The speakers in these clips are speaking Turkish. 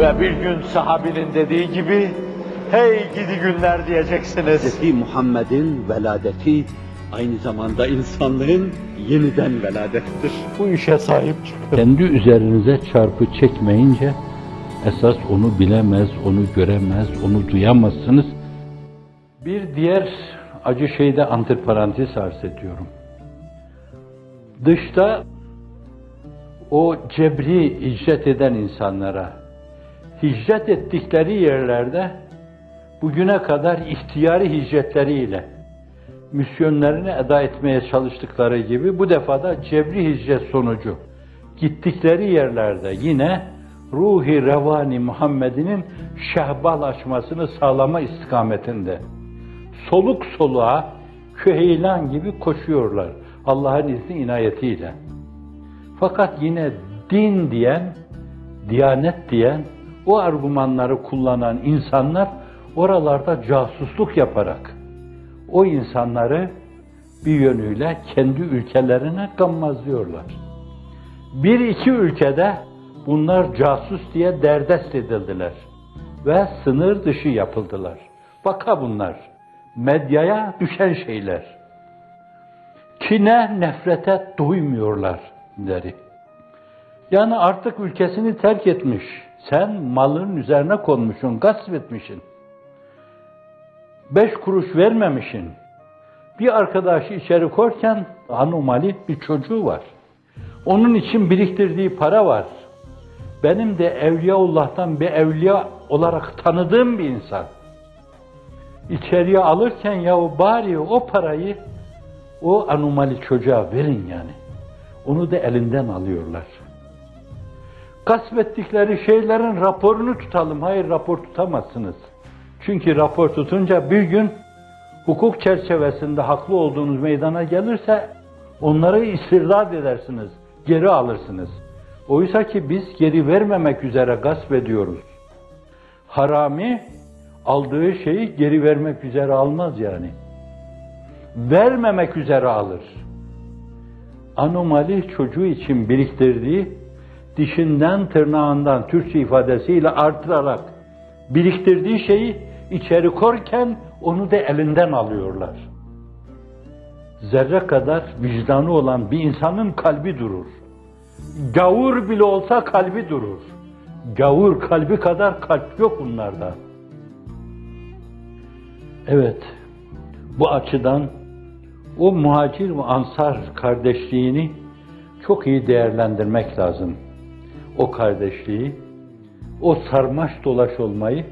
Ve bir gün sahabinin dediği gibi, hey gidi günler diyeceksiniz. Hz. Muhammed'in veladeti aynı zamanda insanlığın yeniden veladettir. Bu işe sahip çıkın. Kendi üzerinize çarpı çekmeyince esas onu bilemez, onu göremez, onu duyamazsınız. Bir diğer acı şeyde antiparantez arz ediyorum. Dışta o cebri hicret eden insanlara hicret ettikleri yerlerde bugüne kadar ihtiyari hicretleriyle misyonlarını eda etmeye çalıştıkları gibi bu defa da cebri hicret sonucu gittikleri yerlerde yine ruhi revani Muhammed'inin şehbal açmasını sağlama istikametinde soluk soluğa küheylan gibi koşuyorlar Allah'ın izni inayetiyle. Fakat yine din diyen, diyanet diyen, o argümanları kullanan insanlar oralarda casusluk yaparak o insanları bir yönüyle kendi ülkelerine gammazlıyorlar. Bir iki ülkede bunlar casus diye derdest edildiler ve sınır dışı yapıldılar. Baka bunlar medyaya düşen şeyler. Kine, nefrete duymuyorlar deri. Yani artık ülkesini terk etmiş. Sen malın üzerine konmuşsun, gasp etmişsin. Beş kuruş vermemişsin. Bir arkadaşı içeri korken anomali bir çocuğu var. Onun için biriktirdiği para var. Benim de Evliyaullah'tan bir evliya olarak tanıdığım bir insan. İçeriye alırken ya bari o parayı o anomali çocuğa verin yani. Onu da elinden alıyorlar. Gasp ettikleri şeylerin raporunu tutalım. Hayır rapor tutamazsınız. Çünkü rapor tutunca bir gün hukuk çerçevesinde haklı olduğunuz meydana gelirse onları istirdat edersiniz, geri alırsınız. Oysa ki biz geri vermemek üzere gasp ediyoruz. Harami aldığı şeyi geri vermek üzere almaz yani. Vermemek üzere alır. Anomali çocuğu için biriktirdiği dişinden tırnağından Türkçe ifadesiyle artırarak biriktirdiği şeyi içeri korken onu da elinden alıyorlar. Zerre kadar vicdanı olan bir insanın kalbi durur. Gavur bile olsa kalbi durur. Gavur kalbi kadar kalp yok bunlarda. Evet, bu açıdan o muhacir ve ansar kardeşliğini çok iyi değerlendirmek lazım. O kardeşliği, o sarmaş dolaş olmayı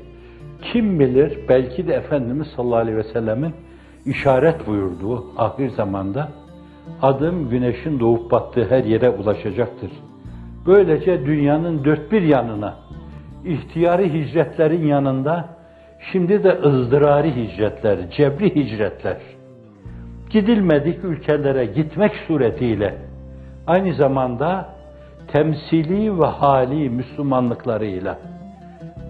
kim bilir belki de Efendimiz sallallahu aleyhi ve sellemin işaret buyurduğu ahir zamanda adım güneşin doğup battığı her yere ulaşacaktır. Böylece dünyanın dört bir yanına ihtiyari hicretlerin yanında şimdi de ızdırari hicretler, cebri hicretler gidilmedik ülkelere gitmek suretiyle aynı zamanda temsili ve hali Müslümanlıklarıyla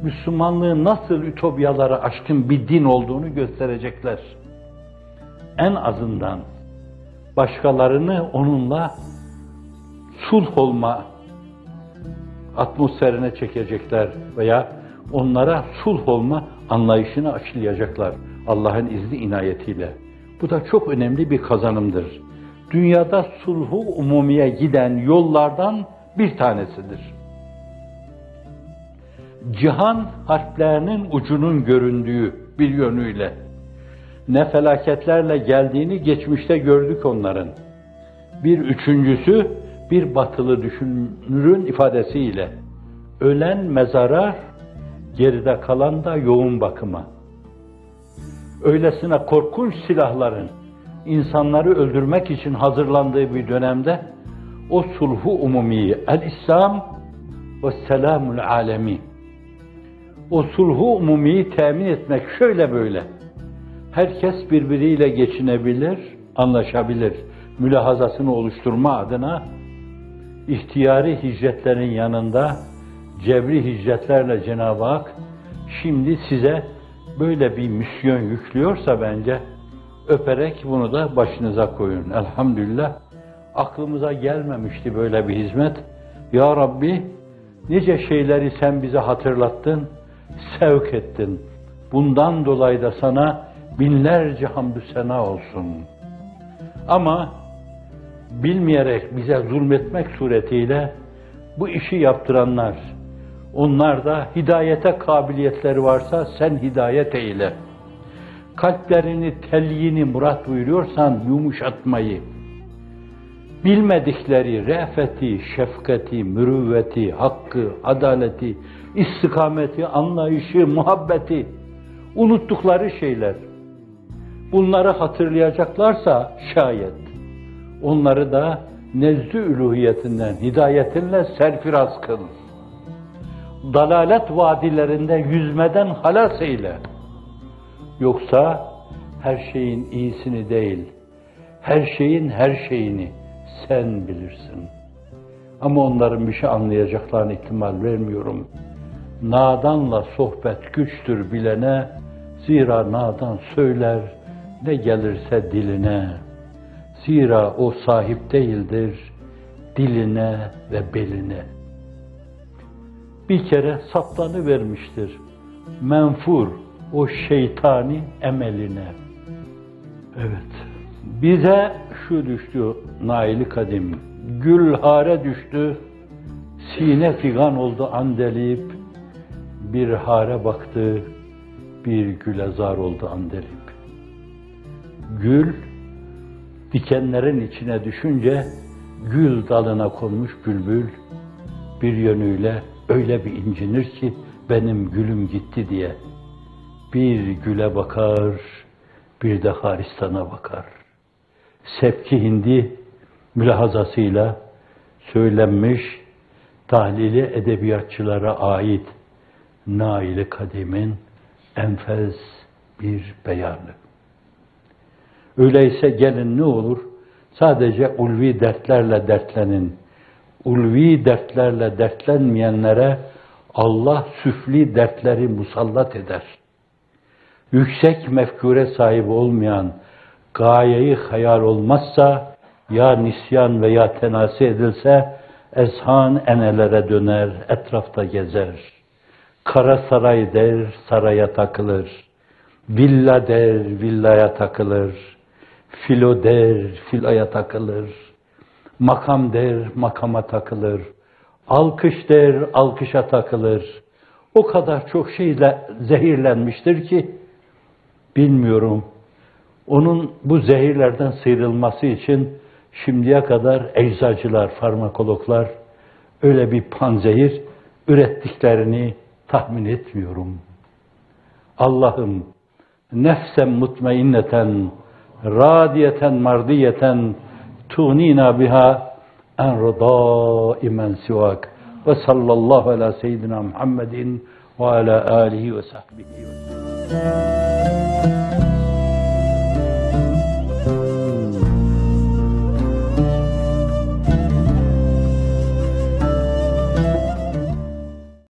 Müslümanlığı nasıl ütopyalara aşkın bir din olduğunu gösterecekler. En azından başkalarını onunla sulh olma atmosferine çekecekler veya onlara sulh olma anlayışını aşılayacaklar Allah'ın izni inayetiyle. Bu da çok önemli bir kazanımdır. Dünyada sulhu umumiye giden yollardan bir tanesidir. Cihan harplerinin ucunun göründüğü bir yönüyle ne felaketlerle geldiğini geçmişte gördük onların. Bir üçüncüsü bir batılı düşünürün ifadesiyle ölen mezara geride kalan da yoğun bakıma. Öylesine korkunç silahların insanları öldürmek için hazırlandığı bir dönemde o sulhu umumiyi, el-İslam ve selamul alemi. O sulhu umumiyi temin etmek şöyle böyle. Herkes birbiriyle geçinebilir, anlaşabilir. Mülahazasını oluşturma adına ihtiyari hicretlerin yanında cebri hicretlerle Cenab-ı Hak şimdi size böyle bir misyon yüklüyorsa bence öperek bunu da başınıza koyun. Elhamdülillah aklımıza gelmemişti böyle bir hizmet. Ya Rabbi Nice şeyleri sen bize hatırlattın, sevk ettin. Bundan dolayı da sana binlerce hamdü sena olsun. Ama bilmeyerek bize zulmetmek suretiyle bu işi yaptıranlar, onlar da hidayete kabiliyetleri varsa sen hidayet eyle. Kalplerini telyini murat buyuruyorsan yumuşatmayı, bilmedikleri re'feti, şefkati, mürüvveti, hakkı, adaleti, istikameti, anlayışı, muhabbeti, unuttukları şeyler. Bunları hatırlayacaklarsa şayet onları da nezdü üluhiyetinden, hidayetinle serfiraz kıl. Dalalet vadilerinde yüzmeden halas eyle. Yoksa her şeyin iyisini değil, her şeyin her şeyini sen bilirsin. Ama onların bir şey anlayacaklarına ihtimal vermiyorum. Nadanla sohbet güçtür bilene, zira nadan söyler ne gelirse diline. Zira o sahip değildir diline ve beline. Bir kere saplanı vermiştir. Menfur o şeytani emeline. Evet. Bize şu düştü naili kadim. Gülhare düştü. Sine figan oldu andelip. Bir hare baktı. Bir güle zar oldu andelip. Gül dikenlerin içine düşünce gül dalına konmuş bülbül bir yönüyle öyle bir incinir ki benim gülüm gitti diye. Bir güle bakar, bir de Haristan'a bakar. Sepki Hindi mülahazasıyla söylenmiş tahlili edebiyatçılara ait Naili Kadim'in enfez bir beyanı. Öyleyse gelin ne olur? Sadece ulvi dertlerle dertlenin. Ulvi dertlerle dertlenmeyenlere Allah süfli dertleri musallat eder. Yüksek mefkure sahibi olmayan, gayeyi hayal olmazsa, ya nisyan veya tenasi edilse, ezhan enelere döner, etrafta gezer. Kara saray der, saraya takılır. Villa der, villaya takılır. Filo der, filaya takılır. Makam der, makama takılır. Alkış der, alkışa takılır. O kadar çok şeyle zehirlenmiştir ki, bilmiyorum. Onun bu zehirlerden sıyrılması için şimdiye kadar eczacılar, farmakologlar öyle bir panzehir ürettiklerini tahmin etmiyorum. Allah'ım nefsen mutmainneten, radiyeten mardiyeten tuğnina biha en rıdaimen sivak ve sallallahu ala seyyidina Muhammedin ve ala alihi ve sahbihi ve sellem.